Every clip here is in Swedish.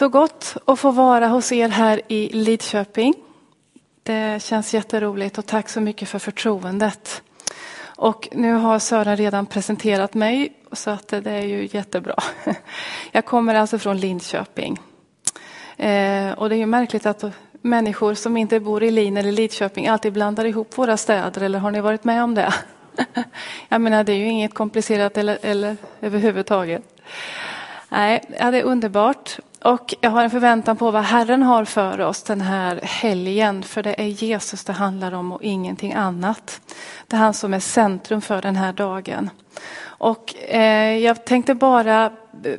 Så gott att få vara hos er här i Lidköping. Det känns jätteroligt och tack så mycket för förtroendet. Och nu har Sören redan presenterat mig så att det är ju jättebra. Jag kommer alltså från Linköping. Eh, och det är ju märkligt att människor som inte bor i Lin eller Lidköping alltid blandar ihop våra städer, eller har ni varit med om det? Jag menar, det är ju inget komplicerat eller, eller överhuvudtaget. Nej, ja, det är underbart. Och jag har en förväntan på vad Herren har för oss den här helgen, för det är Jesus det handlar om och ingenting annat. Det är han som är centrum för den här dagen. Och eh, jag tänkte bara eh,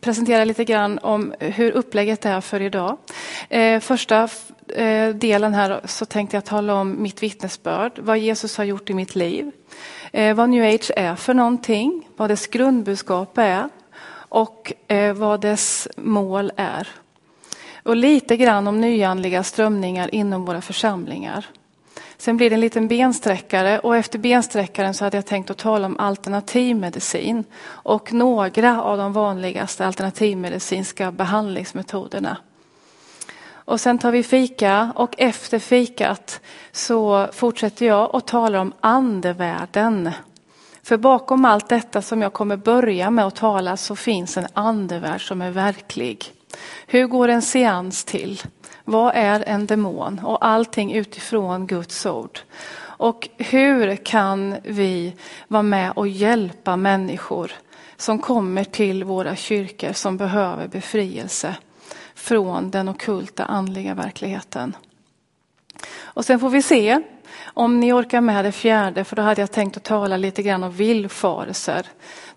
presentera lite grann om hur upplägget är för idag. Eh, första eh, delen här så tänkte jag tala om mitt vittnesbörd, vad Jesus har gjort i mitt liv. Eh, vad new age är för någonting, vad dess grundbudskap är och eh, vad dess mål är. Och lite grann om nyandliga strömningar inom våra församlingar. Sen blir det en liten bensträckare och efter bensträckaren så hade jag tänkt att tala om alternativmedicin och några av de vanligaste alternativmedicinska behandlingsmetoderna. Och sen tar vi fika och efter fikat så fortsätter jag och talar om andevärlden. För bakom allt detta som jag kommer börja med att tala så finns en andevärld som är verklig. Hur går en seans till? Vad är en demon? Och allting utifrån Guds ord. Och hur kan vi vara med och hjälpa människor som kommer till våra kyrkor som behöver befrielse från den okulta andliga verkligheten? Och sen får vi se om ni orkar med det fjärde, för då hade jag tänkt att tala lite grann om villfarelser.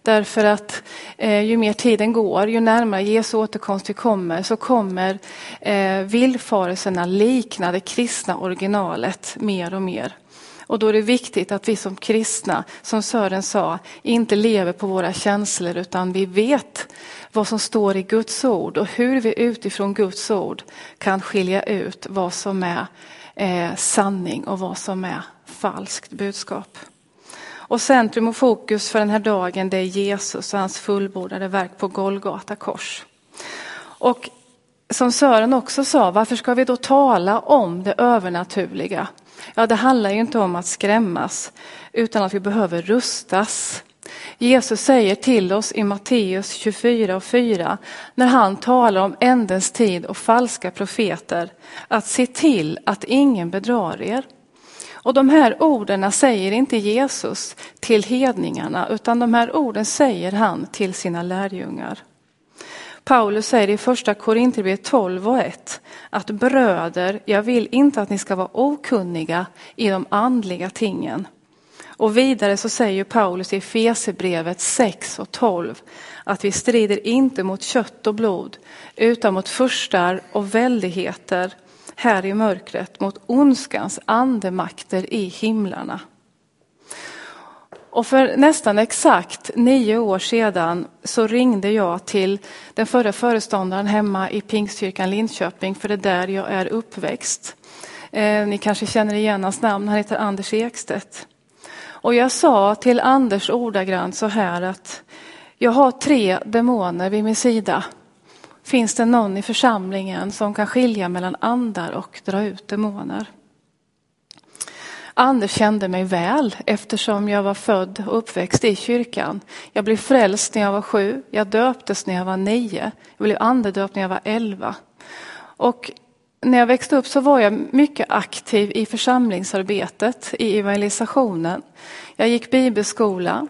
Därför att eh, ju mer tiden går, ju närmare Jesu återkomst vi kommer, så kommer eh, villfarelserna likna det kristna originalet mer och mer. Och då är det viktigt att vi som kristna, som Sören sa, inte lever på våra känslor utan vi vet vad som står i Guds ord och hur vi utifrån Guds ord kan skilja ut vad som är eh, sanning och vad som är falskt budskap. Och centrum och fokus för den här dagen det är Jesus och hans fullbordade verk på Golgata kors. Och som Sören också sa, varför ska vi då tala om det övernaturliga? Ja, det handlar ju inte om att skrämmas, utan att vi behöver rustas. Jesus säger till oss i Matteus 24 och 4 när han talar om ändens tid och falska profeter att se till att ingen bedrar er. Och de här orden säger inte Jesus till hedningarna utan de här orden säger han till sina lärjungar. Paulus säger i första Korinthierbrevet 12 och 1 att bröder, jag vill inte att ni ska vara okunniga i de andliga tingen. Och vidare så säger Paulus i Fesebrevet 6 och 12 att vi strider inte mot kött och blod utan mot förstar och väldigheter här i mörkret, mot ondskans andemakter i himlarna. Och för nästan exakt nio år sedan så ringde jag till den förra föreståndaren hemma i Pingstkyrkan Linköping, för det är där jag är uppväxt. Eh, ni kanske känner igen hans namn, han heter Anders Ekstedt. Och jag sa till Anders ordagrant så här att jag har tre demoner vid min sida. Finns det någon i församlingen som kan skilja mellan andar och dra ut demoner? Anders kände mig väl eftersom jag var född och uppväxt i kyrkan. Jag blev frälst när jag var sju, jag döptes när jag var nio, jag blev andedöpt när jag var elva. Och när jag växte upp så var jag mycket aktiv i församlingsarbetet, i evangelisationen. Jag gick bibelskola.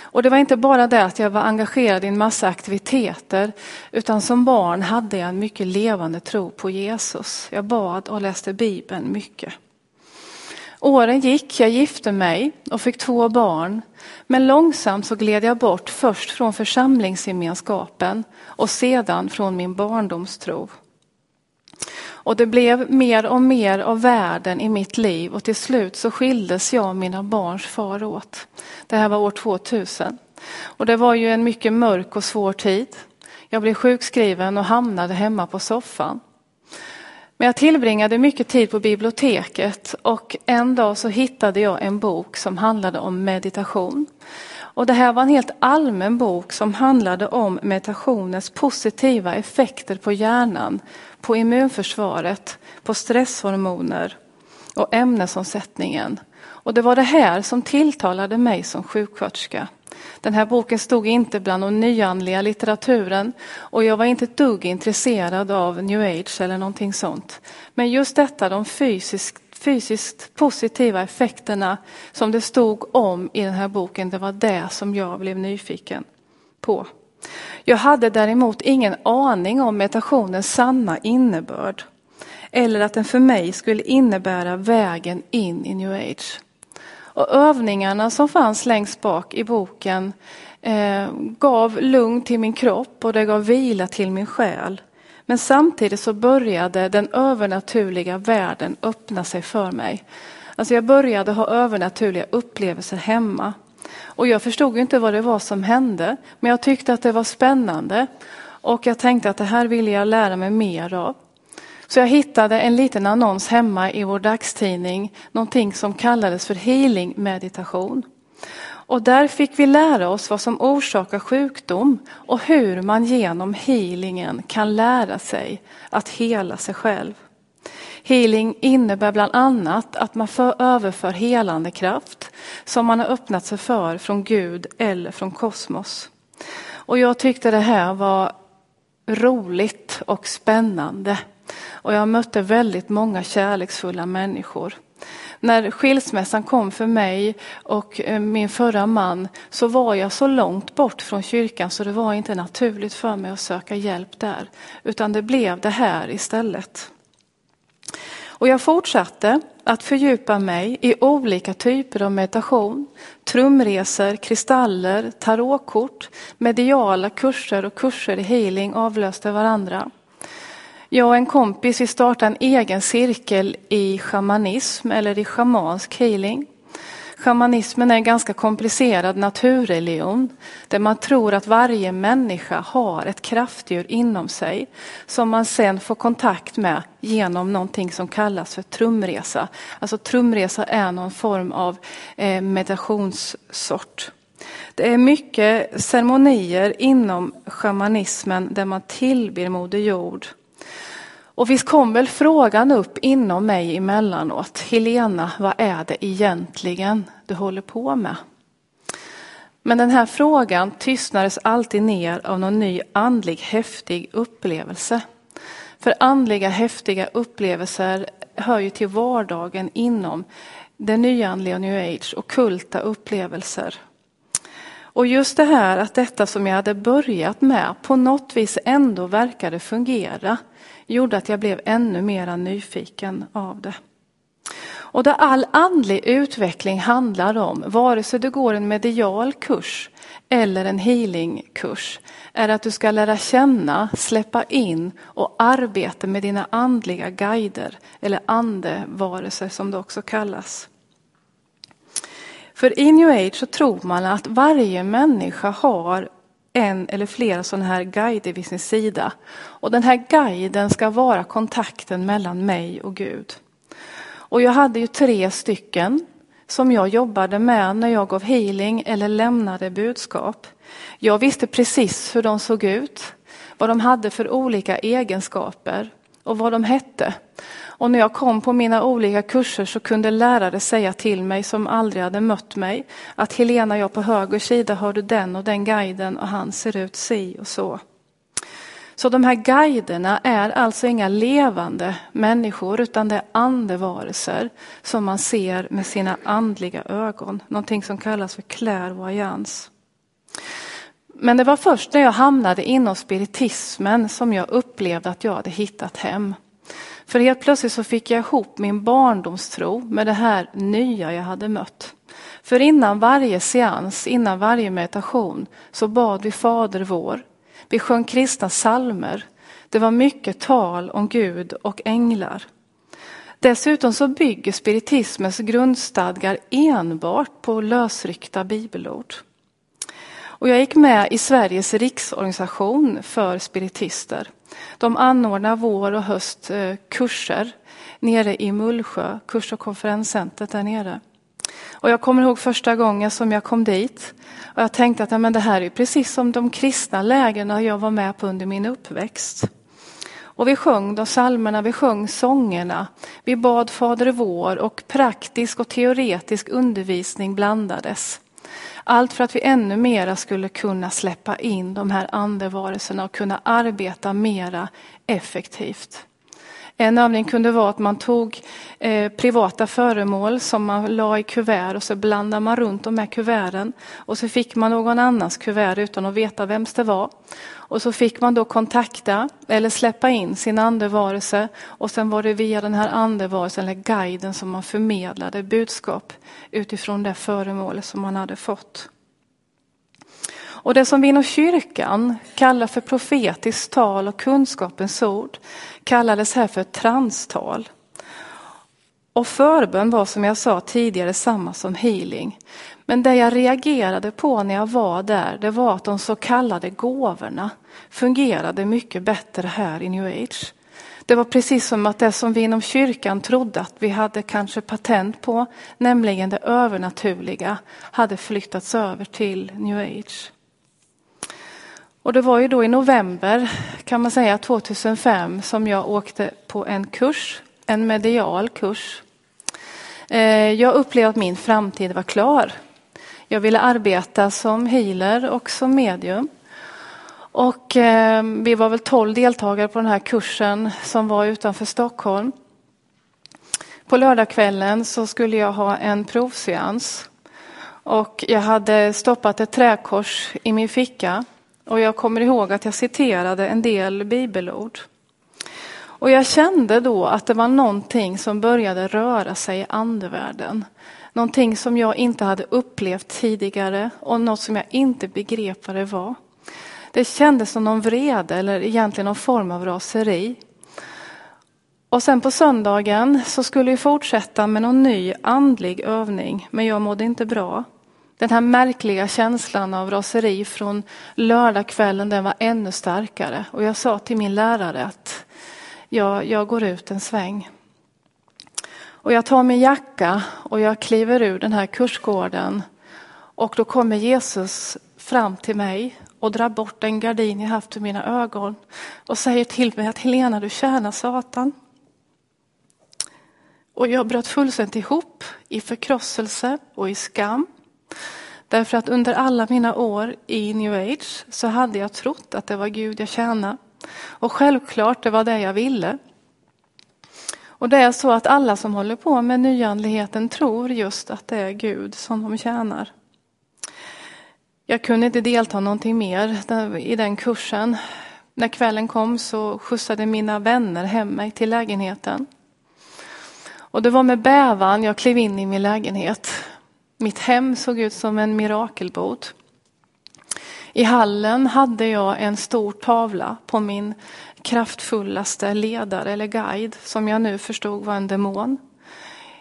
Och det var inte bara det att jag var engagerad i en massa aktiviteter, utan som barn hade jag en mycket levande tro på Jesus. Jag bad och läste Bibeln mycket. Åren gick, jag gifte mig och fick två barn. Men långsamt så gled jag bort först från församlingsgemenskapen och sedan från min barndomstro. Och det blev mer och mer av världen i mitt liv och till slut så skildes jag och mina barns far åt. Det här var år 2000. Och det var ju en mycket mörk och svår tid. Jag blev sjukskriven och hamnade hemma på soffan. Men jag tillbringade mycket tid på biblioteket och en dag så hittade jag en bok som handlade om meditation. Och det här var en helt allmän bok som handlade om meditationens positiva effekter på hjärnan, på immunförsvaret, på stresshormoner och ämnesomsättningen. Och det var det här som tilltalade mig som sjuksköterska. Den här boken stod inte bland den nyandliga litteraturen och jag var inte ett dugg intresserad av new age eller någonting sånt. Men just detta, de fysiskt, fysiskt positiva effekterna som det stod om i den här boken, det var det som jag blev nyfiken på. Jag hade däremot ingen aning om meditationens sanna innebörd eller att den för mig skulle innebära vägen in i new age. Och övningarna som fanns längst bak i boken eh, gav lugn till min kropp och det gav vila till min själ. Men samtidigt så började den övernaturliga världen öppna sig för mig. Alltså jag började ha övernaturliga upplevelser hemma. Och jag förstod inte vad det var som hände, men jag tyckte att det var spännande. Och jag tänkte att det här ville jag lära mig mer av. Så jag hittade en liten annons hemma i vår dagstidning, någonting som kallades för healing meditation. Och där fick vi lära oss vad som orsakar sjukdom och hur man genom healingen kan lära sig att hela sig själv. Healing innebär bland annat att man för, överför helande kraft som man har öppnat sig för från Gud eller från kosmos. Och jag tyckte det här var roligt och spännande. Och jag mötte väldigt många kärleksfulla människor. När skilsmässan kom för mig och eh, min förra man så var jag så långt bort från kyrkan så det var inte naturligt för mig att söka hjälp där. Utan det blev det här istället. Och jag fortsatte att fördjupa mig i olika typer av meditation, trumresor, kristaller, tarotkort, mediala kurser och kurser i healing avlöste varandra. Jag och en kompis vi startade en egen cirkel i shamanism eller i shamansk healing. Shamanismen är en ganska komplicerad naturreligion där man tror att varje människa har ett kraftdjur inom sig som man sen får kontakt med genom någonting som kallas för trumresa. Alltså trumresa är någon form av eh, meditationssort. Det är mycket ceremonier inom shamanismen där man tillber Moder Jord och visst kom väl frågan upp inom mig emellanåt. Helena, vad är det egentligen du håller på med? Men den här frågan tystnades alltid ner av någon ny andlig häftig upplevelse. För andliga häftiga upplevelser hör ju till vardagen inom det nyandliga new age och kulta upplevelser. Och just det här att detta som jag hade börjat med på något vis ändå verkade fungera gjorde att jag blev ännu mer nyfiken av det. Och det all andlig utveckling handlar om, vare sig du går en medial kurs eller en healingkurs, är att du ska lära känna, släppa in och arbeta med dina andliga guider, eller andevarelser som det också kallas. För i new age så tror man att varje människa har en eller flera sådana här guider vid sin sida. Och den här guiden ska vara kontakten mellan mig och Gud. Och jag hade ju tre stycken som jag jobbade med när jag gav healing eller lämnade budskap. Jag visste precis hur de såg ut, vad de hade för olika egenskaper och vad de hette. Och när jag kom på mina olika kurser så kunde lärare säga till mig som aldrig hade mött mig att Helena, jag på höger sida har du den och den guiden och han ser ut si och så. Så de här guiderna är alltså inga levande människor utan det är andevarelser som man ser med sina andliga ögon. Någonting som kallas för clairvoyance. Men det var först när jag hamnade inom spiritismen som jag upplevde att jag hade hittat hem. För helt plötsligt så fick jag ihop min barndomstro med det här nya jag hade mött. För innan varje seans, innan varje meditation så bad vi Fader vår. Vi sjöng kristna salmer. Det var mycket tal om Gud och änglar. Dessutom så bygger spiritismens grundstadgar enbart på lösryckta bibelord. Och jag gick med i Sveriges riksorganisation för spiritister. De anordnar vår och höst eh, kurser nere i Mullsjö, kurs och konferenscentret där nere. Och jag kommer ihåg första gången som jag kom dit. Och jag tänkte att men det här är precis som de kristna lägren jag var med på under min uppväxt. Och vi sjöng de salmerna, vi sjöng sångerna. Vi bad Fader vår och praktisk och teoretisk undervisning blandades. Allt för att vi ännu mera skulle kunna släppa in de här andevarelserna och kunna arbeta mera effektivt. En övning kunde vara att man tog eh, privata föremål som man la i kuvert och så blandade man runt de här kuverten. Och så fick man någon annans kuvert utan att veta vems det var. Och så fick man då kontakta eller släppa in sin andevarelse och sen var det via den här andevarelsen eller guiden som man förmedlade budskap utifrån det föremål som man hade fått. Och det som vi inom kyrkan kallar för profetiskt tal och kunskapens ord kallades här för transtal. Och förbön var som jag sa tidigare samma som healing. Men det jag reagerade på när jag var där, det var att de så kallade gåvorna fungerade mycket bättre här i new age. Det var precis som att det som vi inom kyrkan trodde att vi hade kanske patent på, nämligen det övernaturliga, hade flyttats över till new age. Och det var ju då i november kan man säga 2005 som jag åkte på en kurs, en medial kurs. Eh, jag upplevde att min framtid var klar. Jag ville arbeta som healer och som medium. Och eh, vi var väl tolv deltagare på den här kursen som var utanför Stockholm. På lördagskvällen så skulle jag ha en provseans. Och jag hade stoppat ett träkors i min ficka. Och jag kommer ihåg att jag citerade en del bibelord. Och jag kände då att det var någonting som började röra sig i andevärlden. Någonting som jag inte hade upplevt tidigare och något som jag inte begrep vad det var. Det kändes som någon vrede eller egentligen någon form av raseri. Och sen på söndagen så skulle vi fortsätta med någon ny andlig övning, men jag mådde inte bra. Den här märkliga känslan av raseri från lördagskvällen den var ännu starkare. Och jag sa till min lärare att jag, jag går ut en sväng. Och jag tar min jacka och jag kliver ur den här kursgården. Och då kommer Jesus fram till mig och drar bort den gardin jag haft för mina ögon och säger till mig att Helena, du tjänar Satan. Och jag bröt fullständigt ihop i förkrosselse och i skam. Därför att under alla mina år i new age så hade jag trott att det var Gud jag tjänade. Och självklart, det var det jag ville. Och det är så att alla som håller på med nyandligheten tror just att det är Gud som de tjänar. Jag kunde inte delta någonting mer i den kursen. När kvällen kom så skjutsade mina vänner hem mig till lägenheten. Och det var med bävan jag klev in i min lägenhet. Mitt hem såg ut som en mirakelbod. I hallen hade jag en stor tavla på min kraftfullaste ledare eller guide som jag nu förstod var en demon.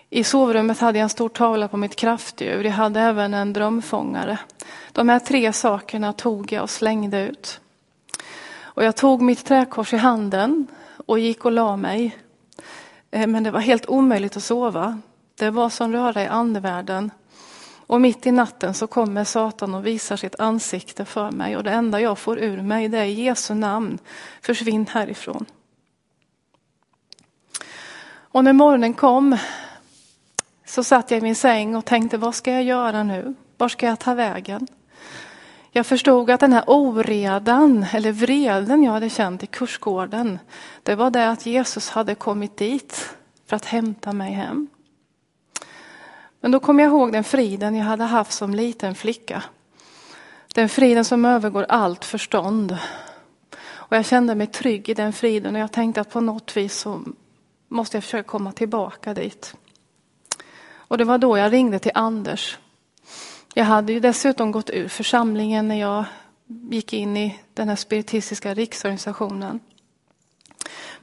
I sovrummet hade jag en stor tavla på mitt kraftdjur. Jag hade även en drömfångare. De här tre sakerna tog jag och slängde ut. Och jag tog mitt träkors i handen och gick och la mig. Eh, men det var helt omöjligt att sova. Det var som röra i andevärlden. Och mitt i natten så kommer Satan och visar sitt ansikte för mig och det enda jag får ur mig det är Jesu namn. Försvinn härifrån. Och när morgonen kom så satt jag i min säng och tänkte vad ska jag göra nu? Var ska jag ta vägen? Jag förstod att den här oredan eller vreden jag hade känt i kursgården, det var det att Jesus hade kommit dit för att hämta mig hem. Men då kom jag ihåg den friden jag hade haft som liten flicka. Den friden som övergår allt förstånd. Och jag kände mig trygg i den friden och jag tänkte att på något vis så måste jag försöka komma tillbaka dit. Och det var då jag ringde till Anders. Jag hade ju dessutom gått ur församlingen när jag gick in i den här spiritistiska riksorganisationen.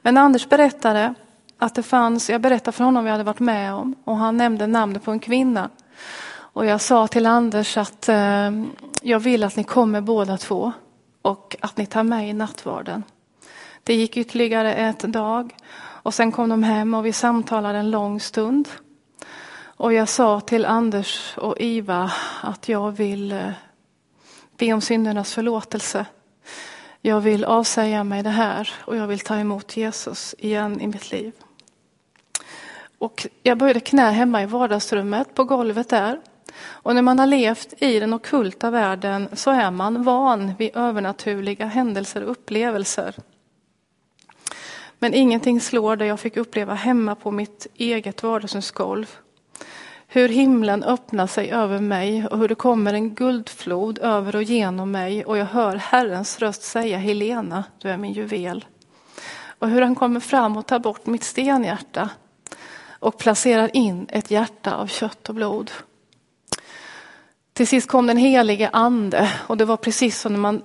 Men Anders berättade att det fanns, jag berättade för honom vad jag hade varit med om och han nämnde namnet på en kvinna. Och jag sa till Anders att eh, jag vill att ni kommer båda två och att ni tar med i nattvarden. Det gick ytterligare ett dag och sen kom de hem och vi samtalade en lång stund. Och jag sa till Anders och Iva att jag vill eh, be om syndernas förlåtelse. Jag vill avsäga mig det här och jag vill ta emot Jesus igen i mitt liv. Och jag böjde knä hemma i vardagsrummet på golvet där. Och när man har levt i den okulta världen så är man van vid övernaturliga händelser och upplevelser. Men ingenting slår det jag fick uppleva hemma på mitt eget vardagsrumsgolv. Hur himlen öppnar sig över mig och hur det kommer en guldflod över och genom mig och jag hör Herrens röst säga Helena, du är min juvel. Och hur han kommer fram och tar bort mitt stenhjärta och placerar in ett hjärta av kött och blod. Till sist kom den helige ande och det var precis som när man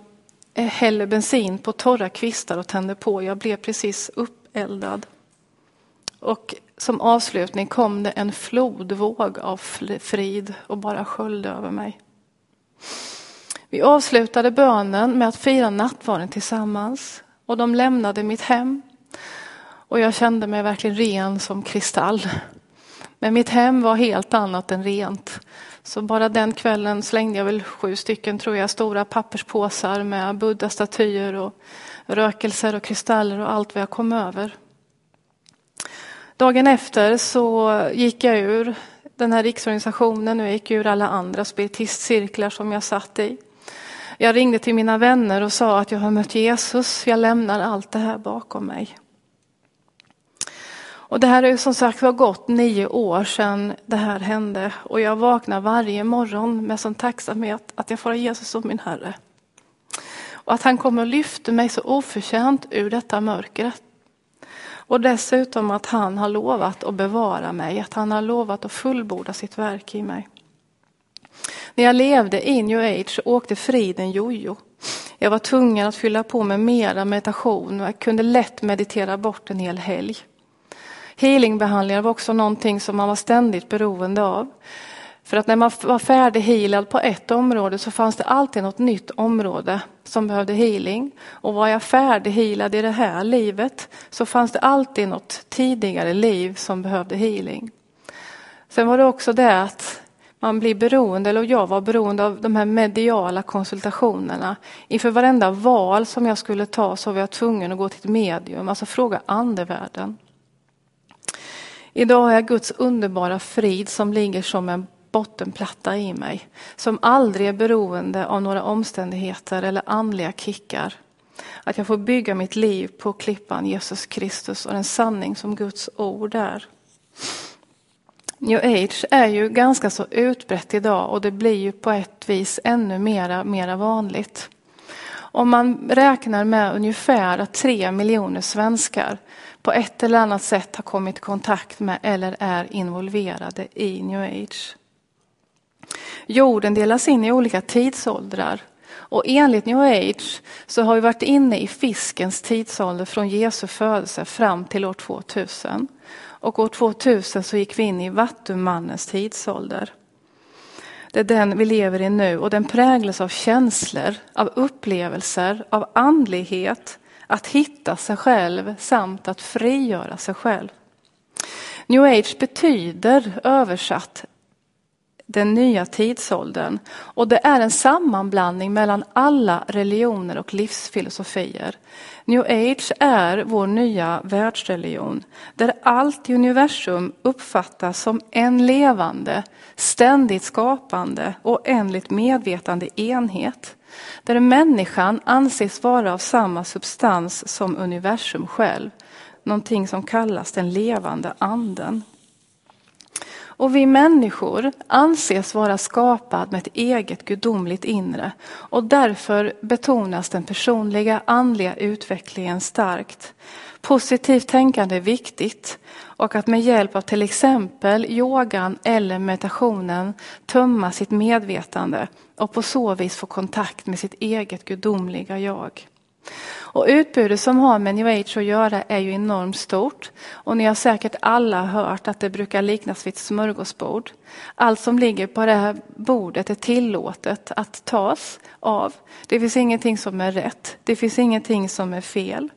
eh, häller bensin på torra kvistar och tänder på. Jag blev precis uppeldad. Och som avslutning kom det en flodvåg av frid och bara sköljde över mig. Vi avslutade bönen med att fira nattvarden tillsammans och de lämnade mitt hem. Och jag kände mig verkligen ren som kristall. Men mitt hem var helt annat än rent. Så bara den kvällen slängde jag väl sju stycken, tror jag, stora papperspåsar med buddha-statyer och rökelser och kristaller och allt vad jag kom över. Dagen efter så gick jag ur den här riksorganisationen och jag gick ur alla andra spiritistcirklar som jag satt i. Jag ringde till mina vänner och sa att jag har mött Jesus, jag lämnar allt det här bakom mig. Och det här är som sagt var gått nio år sedan det här hände och jag vaknar varje morgon med sån tacksamhet att jag får ha Jesus som min Herre. Och att han kommer och lyfter mig så oförtjänt ur detta mörkret. Och dessutom att han har lovat att bevara mig, att han har lovat att fullborda sitt verk i mig. När jag levde i new age så åkte friden jojo. Jag var tvungen att fylla på med mera meditation och jag kunde lätt meditera bort en hel helg. Healingbehandlingar var också någonting som man var ständigt beroende av. För att när man var färdighealad på ett område så fanns det alltid något nytt område som behövde healing. Och var jag färdighealad i det här livet så fanns det alltid något tidigare liv som behövde healing. Sen var det också det att man blir beroende, eller jag var beroende av de här mediala konsultationerna. Inför varenda val som jag skulle ta så var jag tvungen att gå till ett medium, alltså fråga andevärlden. Idag har jag Guds underbara frid som ligger som en bottenplatta i mig. Som aldrig är beroende av några omständigheter eller andliga kickar. Att jag får bygga mitt liv på klippan Jesus Kristus och den sanning som Guds ord är. New age är ju ganska så utbrett idag och det blir ju på ett vis ännu mera, mera vanligt. Om man räknar med ungefär att tre miljoner svenskar på ett eller annat sätt har kommit i kontakt med eller är involverade i new age. Jorden delas in i olika tidsåldrar och enligt new age så har vi varit inne i fiskens tidsålder från Jesu födelse fram till år 2000. Och år 2000 så gick vi in i vattumannens tidsålder. Det är den vi lever i nu och den präglas av känslor, av upplevelser, av andlighet, att hitta sig själv samt att frigöra sig själv. New age betyder översatt den nya tidsåldern och det är en sammanblandning mellan alla religioner och livsfilosofier. New age är vår nya världsreligion där allt i universum uppfattas som en levande, ständigt skapande och oändligt medvetande enhet. Där människan anses vara av samma substans som universum själv. Någonting som kallas den levande anden. Och vi människor anses vara skapad med ett eget gudomligt inre och därför betonas den personliga andliga utvecklingen starkt. Positivt tänkande är viktigt och att med hjälp av till exempel yogan eller meditationen tömma sitt medvetande och på så vis få kontakt med sitt eget gudomliga jag. Och utbudet som har med new age att göra är ju enormt stort. Och ni har säkert alla hört att det brukar liknas vid ett smörgåsbord. Allt som ligger på det här bordet är tillåtet att tas av. Det finns ingenting som är rätt. Det finns ingenting som är fel.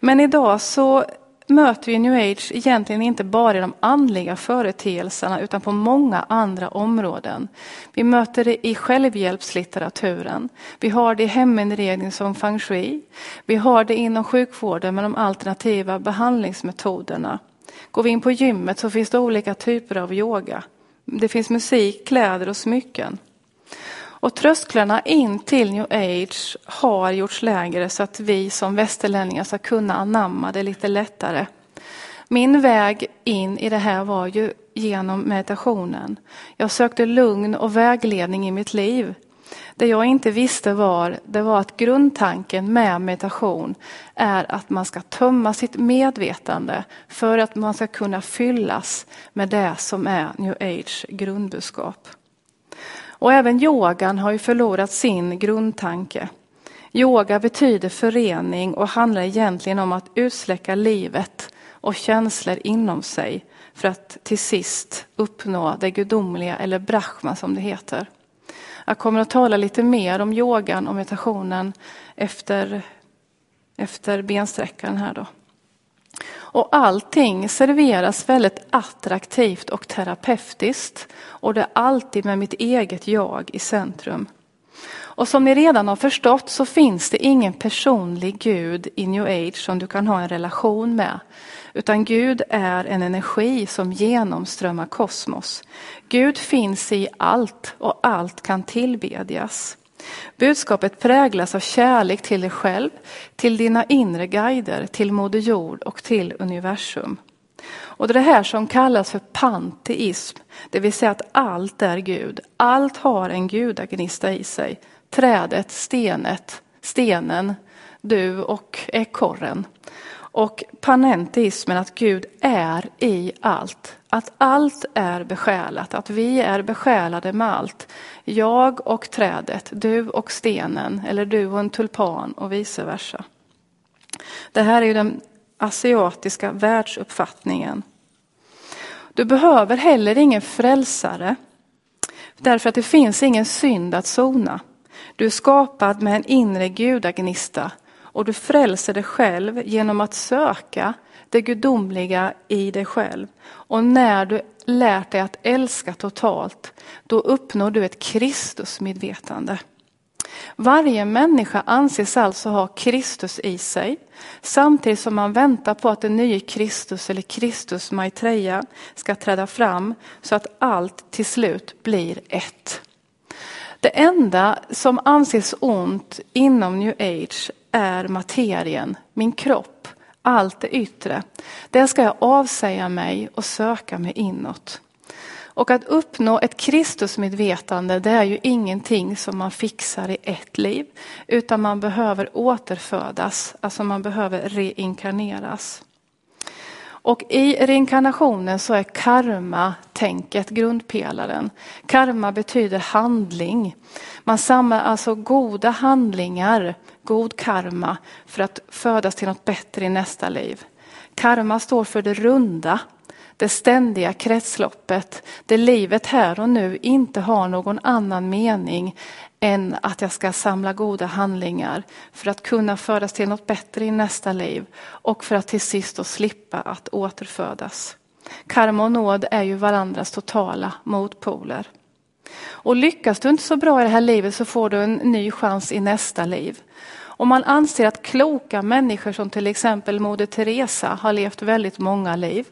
Men idag så möter vi new age egentligen inte bara i de andliga företeelserna utan på många andra områden. Vi möter det i självhjälpslitteraturen. Vi har det i heminredning som feng shui. Vi har det inom sjukvården med de alternativa behandlingsmetoderna. Går vi in på gymmet så finns det olika typer av yoga. Det finns musik, kläder och smycken. Och trösklarna in till new age har gjorts lägre så att vi som västerlänningar ska kunna anamma det lite lättare. Min väg in i det här var ju genom meditationen. Jag sökte lugn och vägledning i mitt liv. Det jag inte visste var, det var att grundtanken med meditation är att man ska tömma sitt medvetande för att man ska kunna fyllas med det som är new age grundbudskap. Och även yogan har ju förlorat sin grundtanke. Yoga betyder förening och handlar egentligen om att utsläcka livet och känslor inom sig för att till sist uppnå det gudomliga eller brahma som det heter. Jag kommer att tala lite mer om yogan och meditationen efter, efter bensträckaren här då. Och allting serveras väldigt attraktivt och terapeutiskt. Och det är alltid med mitt eget jag i centrum. Och som ni redan har förstått så finns det ingen personlig Gud i new age som du kan ha en relation med. Utan Gud är en energi som genomströmmar kosmos. Gud finns i allt och allt kan tillbedjas. Budskapet präglas av kärlek till dig själv, till dina inre guider, till Moder Jord och till universum. Och det är det här som kallas för panteism, det vill säga att allt är Gud. Allt har en gudagnista i sig. Trädet, stenet, stenen, du och ekorren. Och panenteismen, att Gud är i allt. Att allt är besjälat, att vi är besjälade med allt. Jag och trädet, du och stenen, eller du och en tulpan och vice versa. Det här är ju den asiatiska världsuppfattningen. Du behöver heller ingen frälsare, därför att det finns ingen synd att sona. Du är skapad med en inre gudagnista och du frälser dig själv genom att söka det gudomliga i dig själv. Och när du lärt dig att älska totalt, då uppnår du ett Kristusmedvetande. Varje människa anses alltså ha Kristus i sig, samtidigt som man väntar på att den nye Kristus eller Kristus Maitreya ska träda fram så att allt till slut blir ett. Det enda som anses ont inom new age är materien, min kropp, allt det yttre. Det ska jag avsäga mig och söka mig inåt. Och att uppnå ett Kristusmedvetande det är ju ingenting som man fixar i ett liv. Utan man behöver återfödas, alltså man behöver reinkarneras. Och i reinkarnationen så är karma-tänket grundpelaren. Karma betyder handling. Man samlar alltså goda handlingar, god karma, för att födas till något bättre i nästa liv. Karma står för det runda, det ständiga kretsloppet, där livet här och nu inte har någon annan mening än att jag ska samla goda handlingar för att kunna föras till något bättre i nästa liv och för att till sist då slippa att återfödas. Karma och nåd är ju varandras totala motpoler. Och lyckas du inte så bra i det här livet så får du en ny chans i nästa liv. Om man anser att kloka människor som till exempel Moder Teresa har levt väldigt många liv.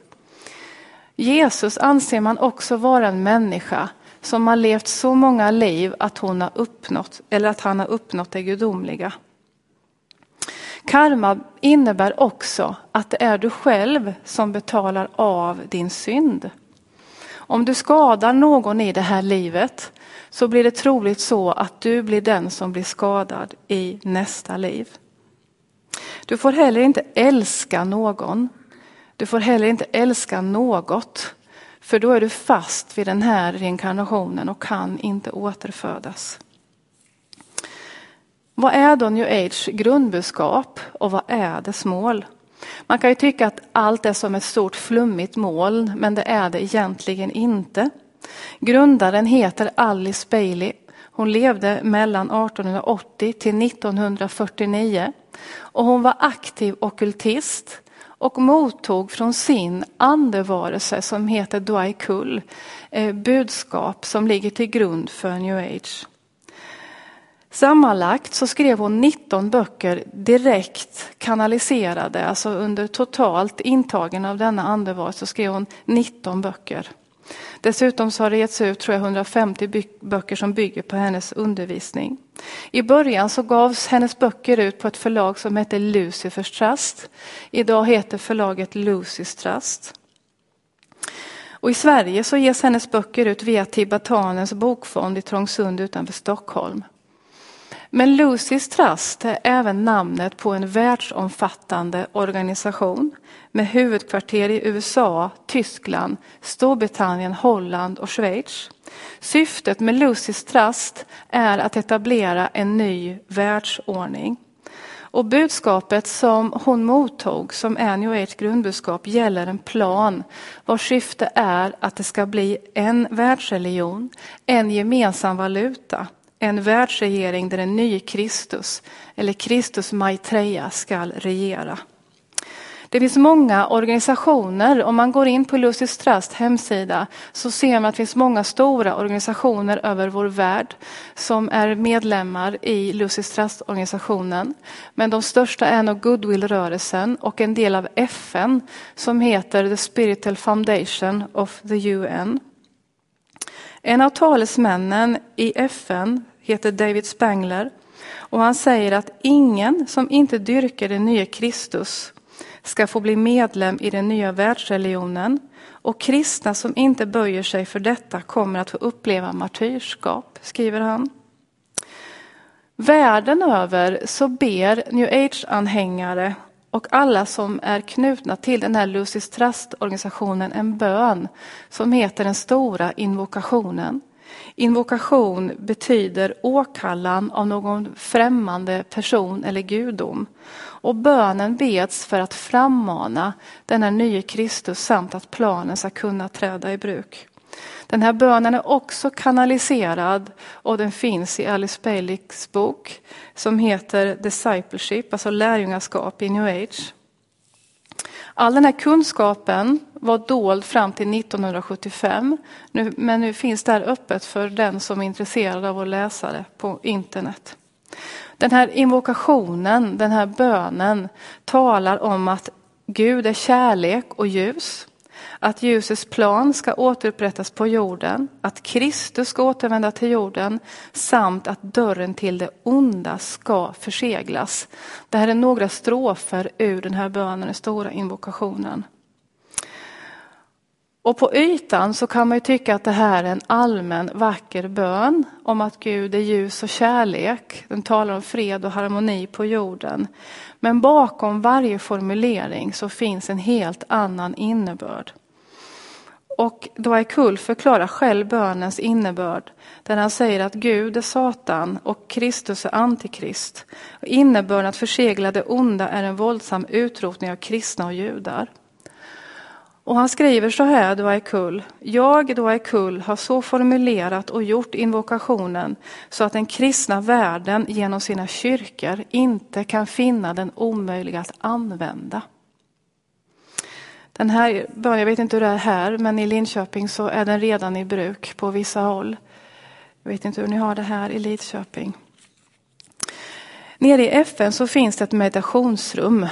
Jesus anser man också vara en människa som har levt så många liv att hon har uppnått, eller att han har uppnått det gudomliga. Karma innebär också att det är du själv som betalar av din synd. Om du skadar någon i det här livet så blir det troligt så att du blir den som blir skadad i nästa liv. Du får heller inte älska någon. Du får heller inte älska något. För då är du fast vid den här reinkarnationen och kan inte återfödas. Vad är då new age grundbudskap och vad är dess mål? Man kan ju tycka att allt är som ett stort flummigt moln, men det är det egentligen inte. Grundaren heter Alice Bailey. Hon levde mellan 1880 till 1949 och hon var aktiv okultist och mottog från sin andevarelse som heter Dwaikul eh, budskap som ligger till grund för new age. Sammanlagt så skrev hon 19 böcker direkt kanaliserade, alltså under totalt intagen av denna andevarelse så skrev hon 19 böcker. Dessutom så har det getts ut tror jag, 150 böcker som bygger på hennes undervisning. I början så gavs hennes böcker ut på ett förlag som hette Lucifers Trust. Idag heter förlaget Lucys Trust. Och I Sverige så ges hennes böcker ut via Tibetanens bokfond i Trångsund utanför Stockholm. Men Lucys Trust är även namnet på en världsomfattande organisation med huvudkvarter i USA, Tyskland, Storbritannien, Holland och Schweiz. Syftet med Lucys Trust är att etablera en ny världsordning. Och budskapet som hon mottog som är New Age grundbudskap gäller en plan vars syfte är att det ska bli en världsreligion, en gemensam valuta, en världsregering där en ny Kristus, eller Kristus Maitreya, ska regera. Det finns många organisationer. Om man går in på Lucis Trust hemsida så ser man att det finns många stora organisationer över vår värld som är medlemmar i Lucis Trust-organisationen. Men de största är nog Goodwill-rörelsen och en del av FN som heter The Spiritual Foundation of the UN. En av talesmännen i FN heter David Spangler och han säger att ingen som inte dyrkar den nya Kristus ska få bli medlem i den nya världsreligionen och kristna som inte böjer sig för detta kommer att få uppleva martyrskap, skriver han. Världen över så ber new age-anhängare och alla som är knutna till den här Lucis Trust-organisationen en bön som heter den stora invokationen. Invokation betyder åkallan av någon främmande person eller gudom. Och bönen beds för att frammana denna nye Kristus samt att planen ska kunna träda i bruk. Den här bönen är också kanaliserad och den finns i Alice Baileys bok som heter Discipleship, alltså lärjungaskap i New Age. All den här kunskapen var dold fram till 1975, nu, men nu finns det här öppet för den som är intresserad av att läsa det på internet. Den här invokationen, den här bönen talar om att Gud är kärlek och ljus. Att ljusets plan ska återupprättas på jorden, att Kristus ska återvända till jorden samt att dörren till det onda ska förseglas. Det här är några strofer ur den här bönen, den stora invokationen. Och på ytan så kan man ju tycka att det här är en allmän vacker bön om att Gud är ljus och kärlek. Den talar om fred och harmoni på jorden. Men bakom varje formulering så finns en helt annan innebörd. Och Dwaikul förklarar själv bönens innebörd där han säger att Gud är Satan och Kristus är Antikrist. innebörden att försegla det onda är en våldsam utrotning av kristna och judar. Och han skriver så här, Dwaikul. Jag, Dwaikul, har så formulerat och gjort invokationen så att den kristna världen genom sina kyrkor inte kan finna den omöjliga att använda. Den här jag vet inte hur det är här, men i Linköping så är den redan i bruk på vissa håll. Jag vet inte hur ni har det här i Lidköping. Nere i FN så finns det ett meditationsrum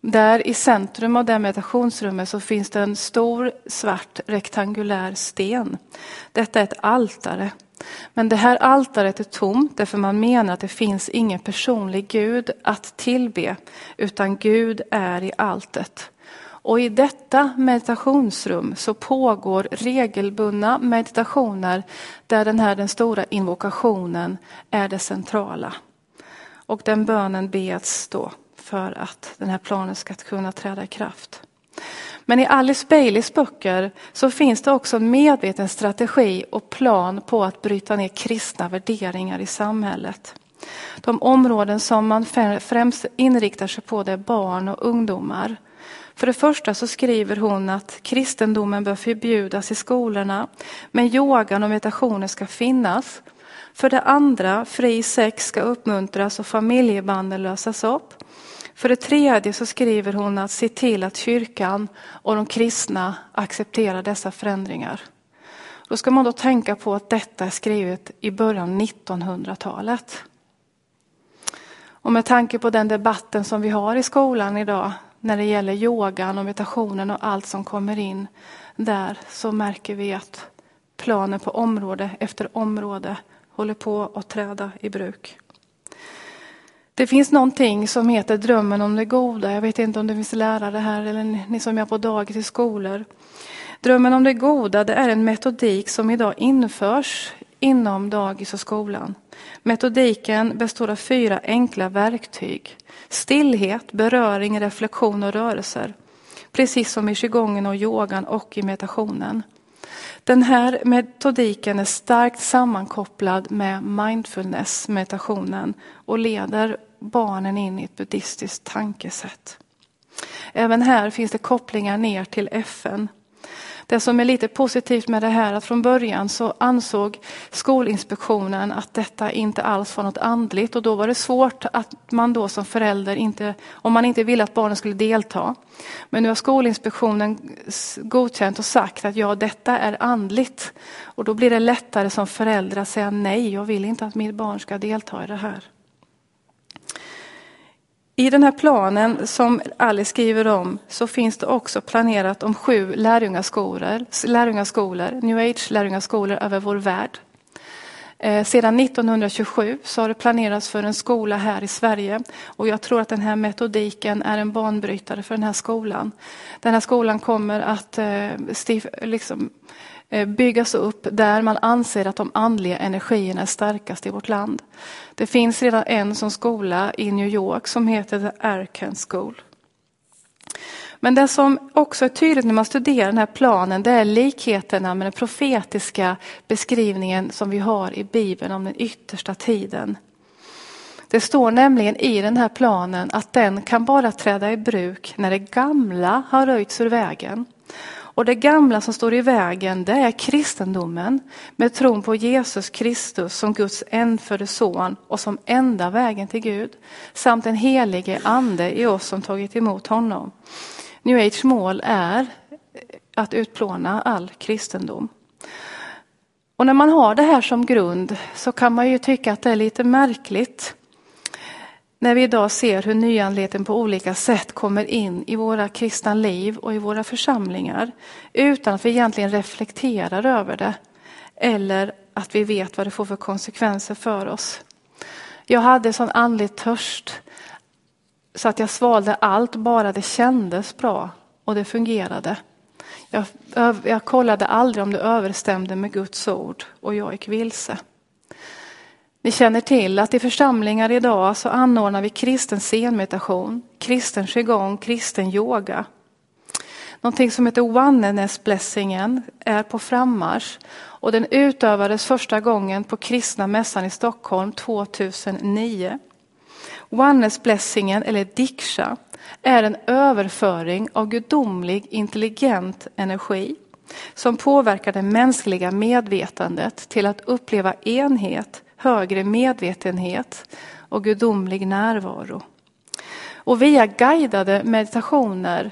där i centrum av det meditationsrummet så finns det en stor svart rektangulär sten. Detta är ett altare. Men det här altaret är tomt därför man menar att det finns ingen personlig Gud att tillbe utan Gud är i alltet. Och i detta meditationsrum så pågår regelbundna meditationer där den här den stora invokationen är det centrala. Och den bönen beds då för att den här planen ska kunna träda i kraft. Men i Alice Baileys böcker så finns det också en medveten strategi och plan på att bryta ner kristna värderingar i samhället. De områden som man främst inriktar sig på det är barn och ungdomar. För det första så skriver hon att kristendomen bör förbjudas i skolorna, men yogan och meditationen ska finnas. För det andra, fri sex ska uppmuntras och familjebanden lösas upp. För det tredje så skriver hon att se till att kyrkan och de kristna accepterar dessa förändringar. Då ska man då tänka på att detta är skrivet i början av 1900-talet. Och med tanke på den debatten som vi har i skolan idag när det gäller yogan och meditationen och allt som kommer in där så märker vi att planen på område efter område håller på att träda i bruk. Det finns någonting som heter drömmen om det goda. Jag vet inte om det finns lärare här eller ni som är på dagis i skolor. Drömmen om det goda det är en metodik som idag införs inom dagis och skolan. Metodiken består av fyra enkla verktyg. Stillhet, beröring, reflektion och rörelser. Precis som i qigongen och yogan och i meditationen. Den här metodiken är starkt sammankopplad med mindfulness, meditationen och leder barnen in i ett buddhistiskt tankesätt. Även här finns det kopplingar ner till FN. Det som är lite positivt med det här är att från början så ansåg Skolinspektionen att detta inte alls var något andligt och då var det svårt att man då som förälder inte, om man inte ville att barnen skulle delta. Men nu har Skolinspektionen godkänt och sagt att ja, detta är andligt. Och då blir det lättare som förälder att säga nej, jag vill inte att mitt barn ska delta i det här. I den här planen som Alice skriver om så finns det också planerat om sju lärjungaskolor, lärjungaskolor new age lärjungaskolor över vår värld. Eh, sedan 1927 så har det planerats för en skola här i Sverige och jag tror att den här metodiken är en banbrytare för den här skolan. Den här skolan kommer att eh, liksom, Eh, byggas upp där man anser att de andliga energierna är starkast i vårt land. Det finns redan en som skola i New York som heter The Arkan School. Men det som också är tydligt när man studerar den här planen det är likheterna med den profetiska beskrivningen som vi har i Bibeln om den yttersta tiden. Det står nämligen i den här planen att den kan bara träda i bruk när det gamla har röjts ur vägen. Och det gamla som står i vägen det är kristendomen med tron på Jesus Kristus som Guds enfödde son och som enda vägen till Gud. Samt en helige ande i oss som tagit emot honom. New Age mål är att utplåna all kristendom. Och när man har det här som grund så kan man ju tycka att det är lite märkligt när vi idag ser hur nyandligheten på olika sätt kommer in i våra kristna liv och i våra församlingar utan att vi egentligen reflekterar över det eller att vi vet vad det får för konsekvenser för oss. Jag hade sån andlig törst så att jag svalde allt bara det kändes bra och det fungerade. Jag, jag kollade aldrig om det överstämde med Guds ord och jag gick vilse. Ni känner till att i församlingar idag så anordnar vi kristen scenmeditation, kristen qigong, kristen yoga. Någonting som heter oneness-blessingen är på frammarsch och den utövades första gången på kristna mässan i Stockholm 2009. Oneness-blessingen, eller diksha, är en överföring av gudomlig intelligent energi som påverkar det mänskliga medvetandet till att uppleva enhet, högre medvetenhet och gudomlig närvaro. Och via guidade meditationer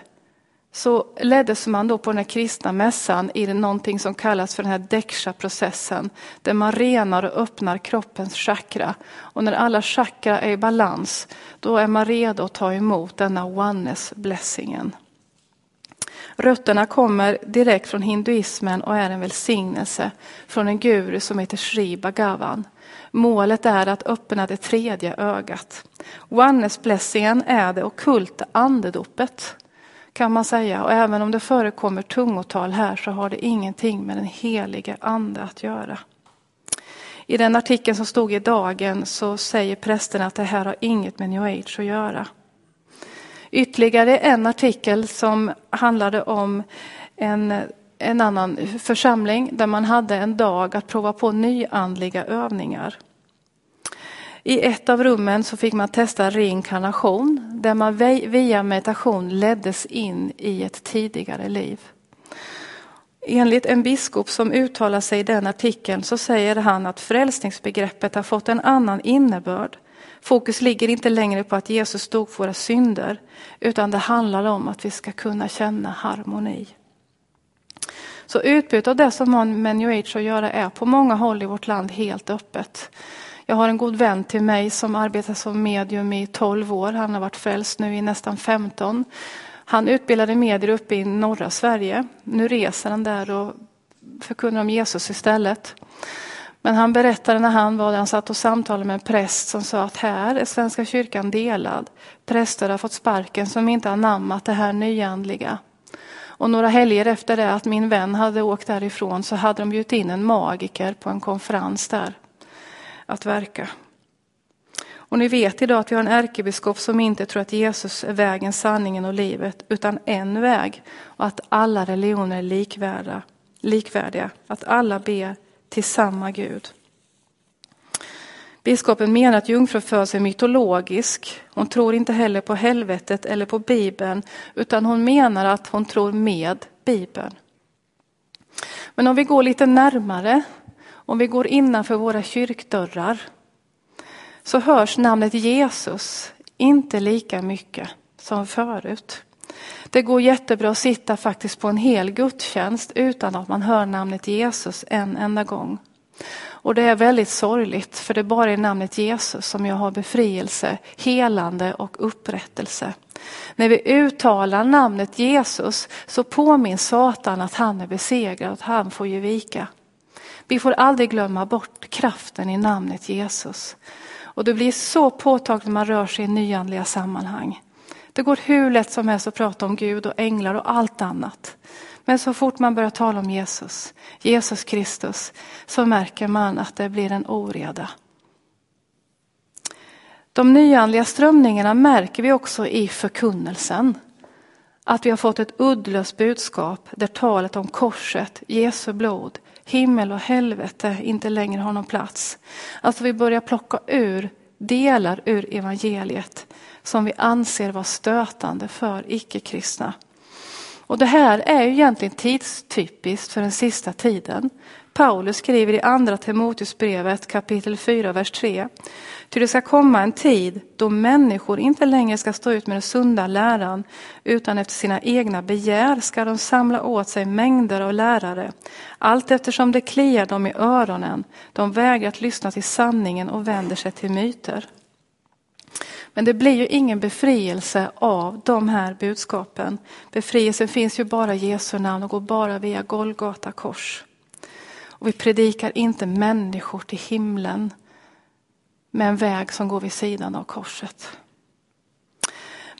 så leddes man då på den här kristna mässan i någonting som kallas för den här Deksha-processen, där man renar och öppnar kroppens chakra. Och när alla chakra är i balans, då är man redo att ta emot denna oneness-blessingen. Rötterna kommer direkt från hinduismen och är en välsignelse från en guru som heter Sri Bhagavan. Målet är att öppna det tredje ögat. Oneness-blessingen är det okulta andedopet kan man säga. Och även om det förekommer tungotal här så har det ingenting med den helige ande att göra. I den artikeln som stod i Dagen så säger prästen att det här har inget med new age att göra. Ytterligare en artikel som handlade om en, en annan församling där man hade en dag att prova på nyandliga övningar. I ett av rummen så fick man testa reinkarnation där man via meditation leddes in i ett tidigare liv. Enligt en biskop som uttalar sig i den artikeln så säger han att frälsningsbegreppet har fått en annan innebörd Fokus ligger inte längre på att Jesus dog för våra synder, utan det handlar om att vi ska kunna känna harmoni. Så utbytet av det som har med new age att göra är på många håll i vårt land helt öppet. Jag har en god vän till mig som arbetar som medium i 12 år. Han har varit frälst nu i nästan 15. Han utbildade medier uppe i norra Sverige. Nu reser han där och förkunnar om Jesus istället. Men han berättade när han var där, han satt och samtalade med en präst som sa att här är Svenska kyrkan delad. Präster har fått sparken som inte anammat det här nyandliga. Och några helger efter det att min vän hade åkt därifrån så hade de bjudit in en magiker på en konferens där att verka. Och ni vet idag att vi har en ärkebiskop som inte tror att Jesus är vägen, sanningen och livet, utan en väg. Och att alla religioner är likvärdiga. likvärdiga att alla ber till samma Gud. Biskopen menar att jungfrufödseln är mytologisk. Hon tror inte heller på helvetet eller på Bibeln, utan hon menar att hon tror med Bibeln. Men om vi går lite närmare, om vi går innanför våra kyrkdörrar, så hörs namnet Jesus inte lika mycket som förut. Det går jättebra att sitta faktiskt på en hel gudstjänst utan att man hör namnet Jesus en enda gång. Och det är väldigt sorgligt för det är bara i namnet Jesus som jag har befrielse, helande och upprättelse. När vi uttalar namnet Jesus så påminns Satan att han är besegrad, att han får ge vika. Vi får aldrig glömma bort kraften i namnet Jesus. Och det blir så påtagligt när man rör sig i nyandliga sammanhang. Det går hur lätt som helst att prata om Gud och änglar och allt annat. Men så fort man börjar tala om Jesus, Jesus Kristus, så märker man att det blir en oreda. De nyandliga strömningarna märker vi också i förkunnelsen. Att vi har fått ett uddlöst budskap där talet om korset, Jesu blod, himmel och helvete inte längre har någon plats. Alltså vi börjar plocka ur delar ur evangeliet som vi anser vara stötande för icke-kristna. Och det här är ju egentligen tidstypiskt för den sista tiden. Paulus skriver i andra Timoteusbrevet kapitel 4, vers 3. Ty det ska komma en tid då människor inte längre ska stå ut med den sunda läran, utan efter sina egna begär ska de samla åt sig mängder av lärare. Allt eftersom det kliar dem i öronen, de vägrar att lyssna till sanningen och vänder sig till myter. Men det blir ju ingen befrielse av de här budskapen. Befrielsen finns ju bara i Jesu namn och går bara via Golgata kors. Och vi predikar inte människor till himlen med en väg som går vid sidan av korset.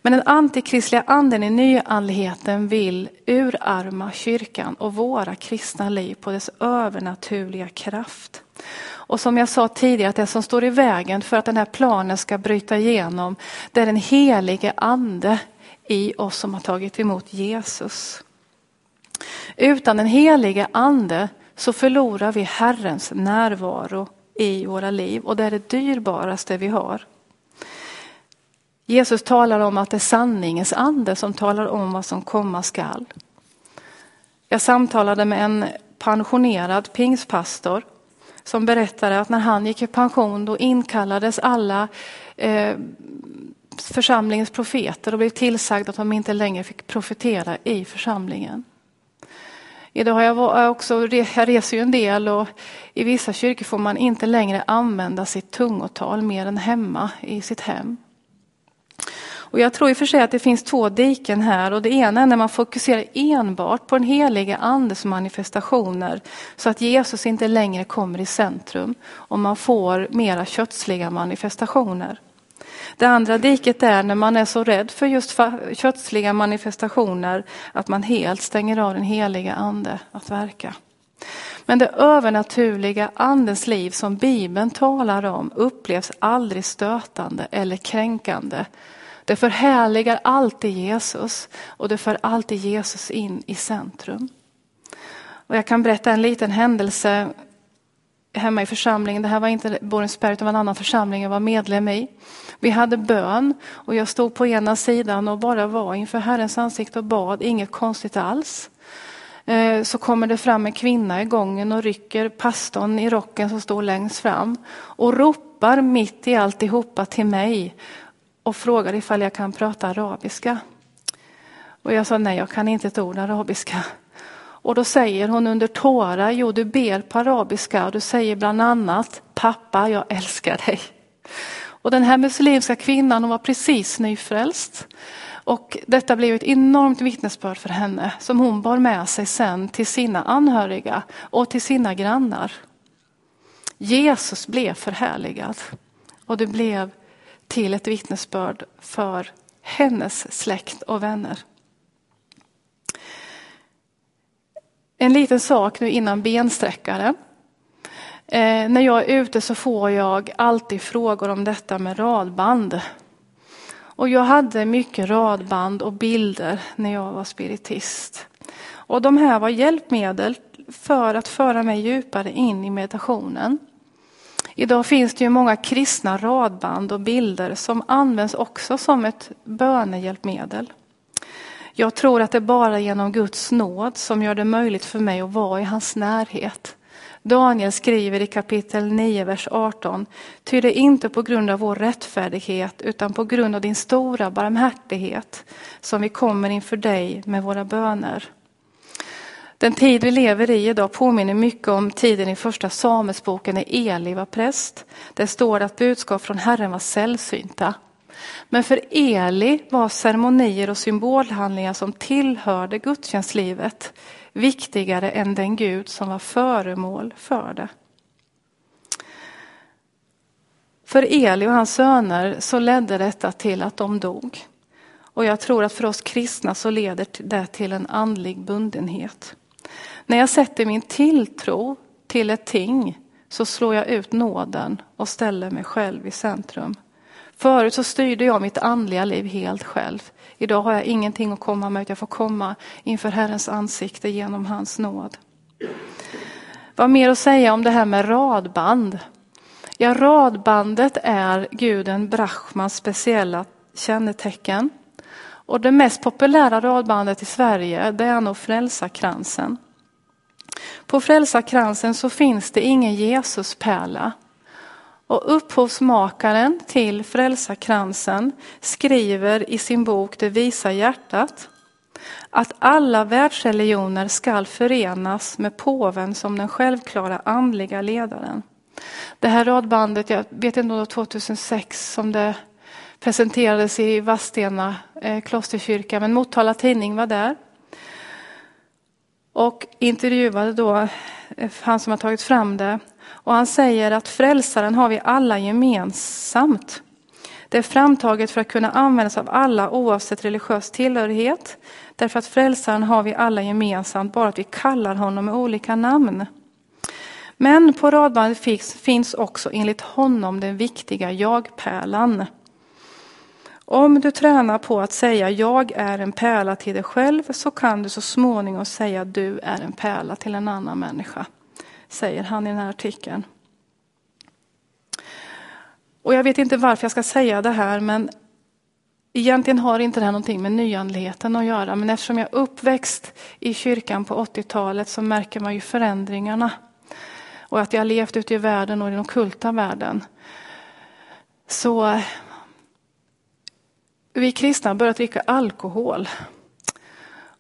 Men den antikristliga anden i nyandligheten vill urarma kyrkan och våra kristna liv på dess övernaturliga kraft. Och som jag sa tidigare, att det som står i vägen för att den här planen ska bryta igenom, det är den helige ande i oss som har tagit emot Jesus. Utan den helige ande så förlorar vi Herrens närvaro i våra liv och det är det dyrbaraste vi har. Jesus talar om att det är sanningens ande som talar om vad som komma skall. Jag samtalade med en pensionerad pingspastor som berättade att när han gick i pension då inkallades alla eh, församlingens profeter och blev tillsagda att de inte längre fick profetera i församlingen. Idag har jag också, jag reser ju en del och i vissa kyrkor får man inte längre använda sitt tungotal mer än hemma i sitt hem. Och jag tror i och för sig att det finns två diken här och det ena är när man fokuserar enbart på den heliga andes manifestationer så att Jesus inte längre kommer i centrum och man får mera kötsliga manifestationer. Det andra diket är när man är så rädd för just kötsliga manifestationer att man helt stänger av den heliga ande att verka. Men det övernaturliga andens liv som Bibeln talar om upplevs aldrig stötande eller kränkande det förhärligar alltid Jesus och det för alltid Jesus in i centrum. Och jag kan berätta en liten händelse hemma i församlingen. Det här var inte Borensberg utan en annan församling jag var medlem i. Vi hade bön och jag stod på ena sidan och bara var inför Herrens ansikte och bad, inget konstigt alls. Eh, så kommer det fram en kvinna i gången och rycker pastorn i rocken som står längst fram och ropar mitt i alltihopa till mig och frågar ifall jag kan prata arabiska. Och jag sa nej, jag kan inte ett ord arabiska. Och då säger hon under tårar, jo du ber på arabiska och du säger bland annat pappa jag älskar dig. Och den här muslimska kvinnan hon var precis nyfrälst. Och detta blev ett enormt vittnesbörd för henne som hon bar med sig sen till sina anhöriga och till sina grannar. Jesus blev förhärligad och det blev till ett vittnesbörd för hennes släkt och vänner. En liten sak nu innan bensträckaren. Eh, när jag är ute så får jag alltid frågor om detta med radband. Och jag hade mycket radband och bilder när jag var spiritist. Och de här var hjälpmedel för att föra mig djupare in i meditationen. Idag finns det ju många kristna radband och bilder som används också som ett bönehjälpmedel. Jag tror att det är bara genom Guds nåd som gör det möjligt för mig att vara i hans närhet. Daniel skriver i kapitel 9, vers 18. Ty det är inte på grund av vår rättfärdighet utan på grund av din stora barmhärtighet som vi kommer inför dig med våra böner. Den tid vi lever i idag påminner mycket om tiden i första Samuelsboken när Eli var präst. Där står det att budskap från Herren var sällsynta. Men för Eli var ceremonier och symbolhandlingar som tillhörde gudstjänstlivet viktigare än den Gud som var föremål för det. För Eli och hans söner så ledde detta till att de dog. Och jag tror att för oss kristna så leder det till en andlig bundenhet. När jag sätter min tilltro till ett ting så slår jag ut nåden och ställer mig själv i centrum. Förut så styrde jag mitt andliga liv helt själv. Idag har jag ingenting att komma med, jag får komma inför Herrens ansikte genom hans nåd. Vad mer att säga om det här med radband? Ja, radbandet är guden Brahmans speciella kännetecken. Och det mest populära radbandet i Sverige det är nog Frälsarkransen. På Frälsarkransen så finns det ingen Jesuspärla. Och upphovsmakaren till Frälsarkransen skriver i sin bok Det visa hjärtat att alla världsreligioner skall förenas med påven som den självklara andliga ledaren. Det här radbandet, jag vet inte om det var 2006 som det presenterades i Vadstena eh, klosterkyrka, men Motala tidning var där. Och intervjuade då eh, han som har tagit fram det. Och han säger att frälsaren har vi alla gemensamt. Det är framtaget för att kunna användas av alla oavsett religiös tillhörighet. Därför att frälsaren har vi alla gemensamt, bara att vi kallar honom med olika namn. Men på radbandet finns också enligt honom den viktiga jag-pärlan. Om du tränar på att säga jag är en pärla till dig själv så kan du så småningom säga du är en pärla till en annan människa. Säger han i den här artikeln. Och jag vet inte varför jag ska säga det här men egentligen har inte det här någonting med nyandligheten att göra. Men eftersom jag är uppväxt i kyrkan på 80-talet så märker man ju förändringarna. Och att jag har levt ute i världen och i den okulta världen. Så vi kristna har börjat dricka alkohol.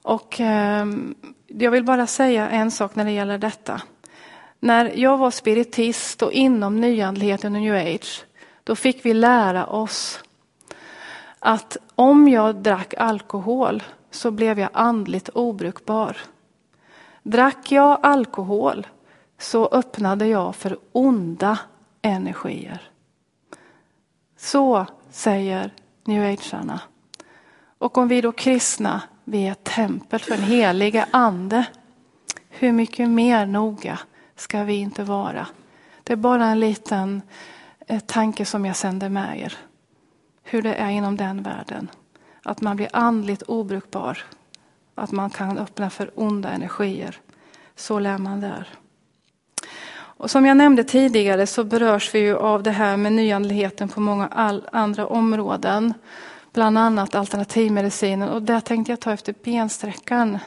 Och eh, jag vill bara säga en sak när det gäller detta. När jag var spiritist och inom nyandligheten och new age, då fick vi lära oss att om jag drack alkohol så blev jag andligt obrukbar. Drack jag alkohol så öppnade jag för onda energier. Så säger new agearna. Och om vi då kristna, vi är ett tempel för den heliga ande. Hur mycket mer noga ska vi inte vara? Det är bara en liten eh, tanke som jag sänder med er. Hur det är inom den världen. Att man blir andligt obrukbar. Att man kan öppna för onda energier. Så lär man där. Och som jag nämnde tidigare så berörs vi ju av det här med nyandligheten på många andra områden. Bland annat alternativmedicinen och där tänkte jag ta efter bensträckan.